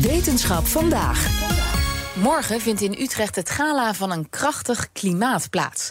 Wetenschap vandaag. Morgen vindt in Utrecht het gala van een krachtig klimaat plaats.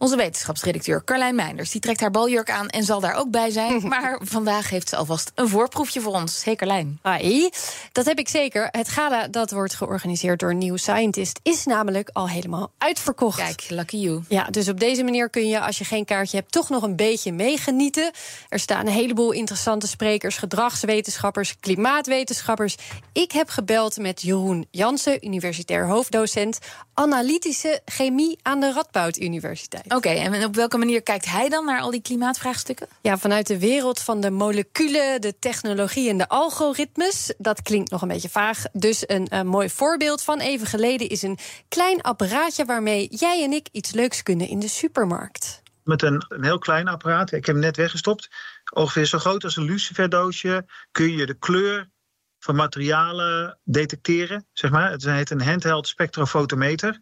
Onze wetenschapsredacteur Carlijn Meinders die trekt haar baljurk aan en zal daar ook bij zijn. Maar vandaag heeft ze alvast een voorproefje voor ons. Hey Carlijn. Hoi, dat heb ik zeker. Het gala dat wordt georganiseerd door New Scientist is namelijk al helemaal uitverkocht. Kijk, lucky you. Ja, dus op deze manier kun je, als je geen kaartje hebt, toch nog een beetje meegenieten. Er staan een heleboel interessante sprekers, gedragswetenschappers, klimaatwetenschappers. Ik heb gebeld met Jeroen Jansen, universitair hoofddocent analytische chemie aan de Radboud Universiteit. Oké, en op welke manier kijkt hij dan naar al die klimaatvraagstukken? Ja, vanuit de wereld van de moleculen, de technologie en de algoritmes. Dat klinkt nog een beetje vaag. Dus een, een mooi voorbeeld van even geleden is een klein apparaatje waarmee jij en ik iets leuks kunnen in de supermarkt. Met een, een heel klein apparaat, ik heb hem net weggestopt, ongeveer zo groot als een luciferdoosje, kun je de kleur van materialen detecteren. Zeg maar. Het heet een handheld spectrophotometer.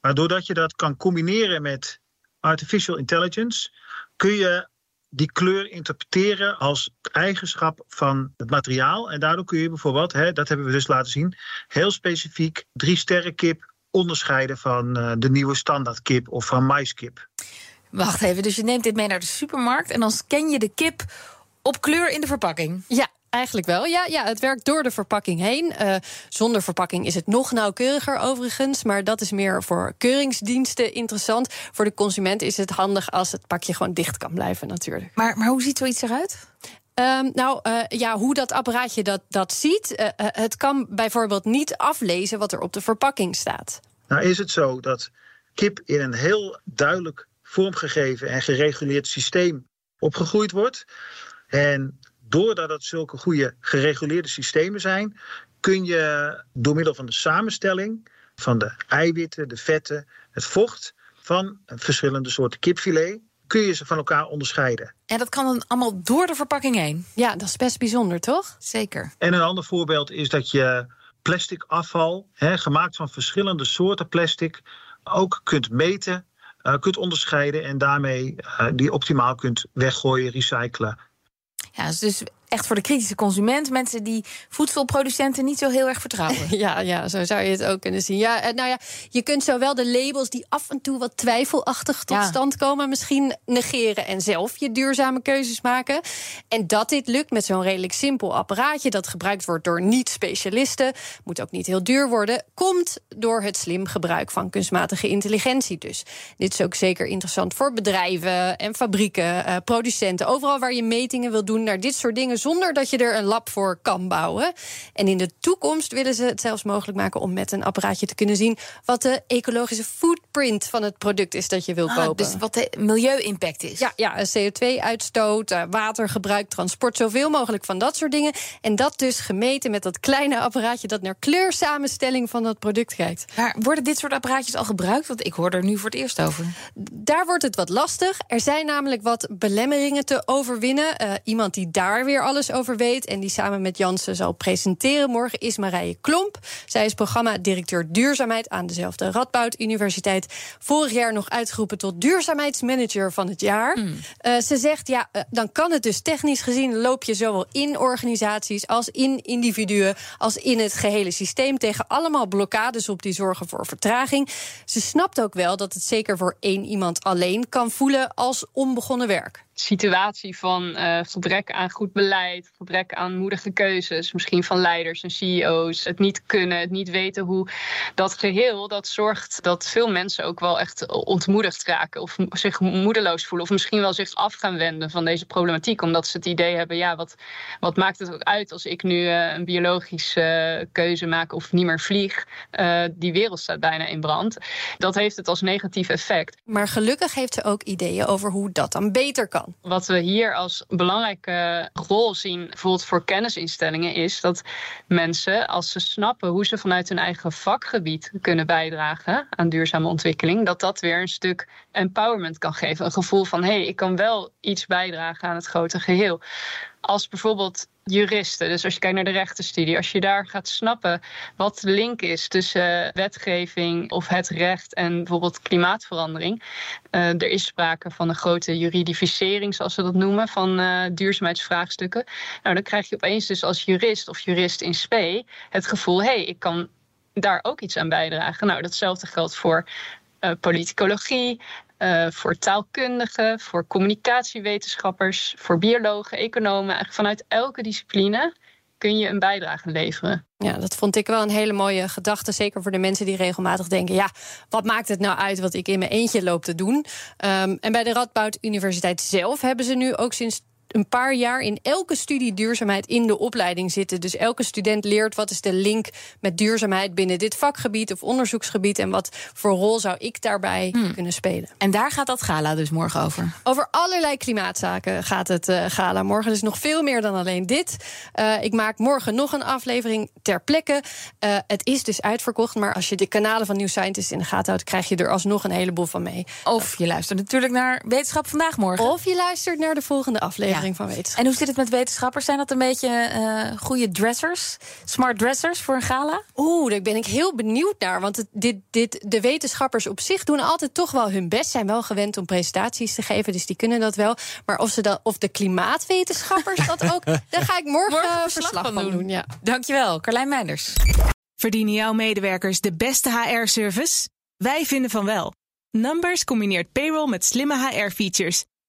Maar doordat je dat kan combineren met artificial intelligence, kun je die kleur interpreteren als eigenschap van het materiaal. En daardoor kun je bijvoorbeeld, hè, dat hebben we dus laten zien, heel specifiek drie sterren kip onderscheiden van uh, de nieuwe standaardkip of van maiskip. Wacht even, dus je neemt dit mee naar de supermarkt en dan scan je de kip op kleur in de verpakking. Ja, Eigenlijk wel, ja. ja. Het werkt door de verpakking heen. Uh, zonder verpakking is het nog nauwkeuriger overigens. Maar dat is meer voor keuringsdiensten interessant. Voor de consument is het handig als het pakje gewoon dicht kan blijven natuurlijk. Maar, maar hoe ziet zoiets eruit? Um, nou uh, ja, hoe dat apparaatje dat, dat ziet. Uh, het kan bijvoorbeeld niet aflezen wat er op de verpakking staat. Nou is het zo dat kip in een heel duidelijk vormgegeven en gereguleerd systeem opgegroeid wordt. En doordat het zulke goede gereguleerde systemen zijn, kun je door middel van de samenstelling van de eiwitten, de vetten, het vocht van verschillende soorten kipfilet kun je ze van elkaar onderscheiden. En dat kan dan allemaal door de verpakking heen? Ja, dat is best bijzonder, toch? Zeker. En een ander voorbeeld is dat je plastic afval, hè, gemaakt van verschillende soorten plastic, ook kunt meten, uh, kunt onderscheiden en daarmee uh, die optimaal kunt weggooien, recyclen ja, dus echt voor de kritische consument. Mensen die voedselproducenten niet zo heel erg vertrouwen. Ja, ja zo zou je het ook kunnen zien. Ja, nou ja, je kunt zowel de labels die af en toe wat twijfelachtig tot stand komen, misschien negeren en zelf je duurzame keuzes maken. En dat dit lukt met zo'n redelijk simpel apparaatje dat gebruikt wordt door niet-specialisten, moet ook niet heel duur worden, komt door het slim gebruik van kunstmatige intelligentie. Dus dit is ook zeker interessant voor bedrijven en fabrieken, uh, producenten, overal waar je metingen wil doen naar dit soort dingen zonder dat je er een lab voor kan bouwen. En in de toekomst willen ze het zelfs mogelijk maken om met een apparaatje te kunnen zien wat de ecologische footprint van het product is dat je wil ah, kopen. Dus wat de milieu-impact is. Ja, ja CO2-uitstoot, eh, watergebruik, transport, zoveel mogelijk van dat soort dingen. En dat dus gemeten met dat kleine apparaatje dat naar kleursamenstelling van dat product kijkt. Maar worden dit soort apparaatjes al gebruikt? Want ik hoor er nu voor het eerst over. Daar wordt het wat lastig. Er zijn namelijk wat belemmeringen te overwinnen. Uh, iemand die daar weer alles over weet en die samen met Jansen zal presenteren morgen is Marije Klomp. Zij is programma-directeur duurzaamheid aan dezelfde Radboud Universiteit. Vorig jaar nog uitgeroepen tot duurzaamheidsmanager van het jaar. Mm. Uh, ze zegt ja, uh, dan kan het dus technisch gezien loop je zowel in organisaties als in individuen als in het gehele systeem tegen allemaal blokkades op die zorgen voor vertraging. Ze snapt ook wel dat het zeker voor één iemand alleen kan voelen als onbegonnen werk situatie van uh, gebrek aan goed beleid, gebrek aan moedige keuzes, misschien van leiders en CEO's, het niet kunnen, het niet weten hoe dat geheel, dat zorgt dat veel mensen ook wel echt ontmoedigd raken of zich moedeloos voelen of misschien wel zich af gaan wenden van deze problematiek, omdat ze het idee hebben, ja, wat, wat maakt het ook uit als ik nu uh, een biologische uh, keuze maak of niet meer vlieg? die wereld staat bijna in brand. Dat heeft het als negatief effect. Maar gelukkig heeft ze ook ideeën over hoe dat dan beter kan. Wat we hier als belangrijke rol zien, bijvoorbeeld voor kennisinstellingen, is dat mensen, als ze snappen hoe ze vanuit hun eigen vakgebied kunnen bijdragen aan duurzame ontwikkeling, dat dat weer een stuk empowerment kan geven. Een gevoel van hé, hey, ik kan wel iets bijdragen aan het grote geheel. Als bijvoorbeeld juristen, dus als je kijkt naar de rechtenstudie, als je daar gaat snappen wat de link is tussen wetgeving of het recht en bijvoorbeeld klimaatverandering. Uh, er is sprake van een grote juridificering, zoals ze dat noemen, van uh, duurzaamheidsvraagstukken. Nou, dan krijg je opeens dus als jurist of jurist in spe het gevoel, hé, hey, ik kan daar ook iets aan bijdragen. Nou, datzelfde geldt voor politicologie, uh, voor taalkundigen, voor communicatiewetenschappers, voor biologen, economen. Eigenlijk vanuit elke discipline kun je een bijdrage leveren. Ja, dat vond ik wel een hele mooie gedachte. Zeker voor de mensen die regelmatig denken: ja, wat maakt het nou uit wat ik in mijn eentje loop te doen? Um, en bij de Radboud Universiteit zelf hebben ze nu ook sinds een paar jaar in elke studie duurzaamheid in de opleiding zitten. Dus elke student leert wat is de link met duurzaamheid binnen dit vakgebied of onderzoeksgebied en wat voor rol zou ik daarbij hmm. kunnen spelen. En daar gaat dat gala dus morgen over? Over allerlei klimaatzaken gaat het uh, gala morgen. Dus nog veel meer dan alleen dit. Uh, ik maak morgen nog een aflevering ter plekke. Uh, het is dus uitverkocht, maar als je de kanalen van New Scientist in de gaten houdt, krijg je er alsnog een heleboel van mee. Of je luistert natuurlijk naar Wetenschap vandaag morgen. Of je luistert naar de volgende aflevering van wetenschap. En hoe zit het met wetenschappers? Zijn dat een beetje uh, goede dressers? Smart dressers voor een gala? Oeh, daar ben ik heel benieuwd naar. Want het, dit, dit, de wetenschappers op zich doen altijd toch wel hun best. Zijn wel gewend om presentaties te geven, dus die kunnen dat wel. Maar of, ze dat, of de klimaatwetenschappers dat ook, daar ga ik morgen, morgen verslag, van doen. doen ja. Dankjewel, Carlijn Meinders. Verdienen jouw medewerkers de beste HR-service? Wij vinden van wel. Numbers combineert payroll met slimme HR-features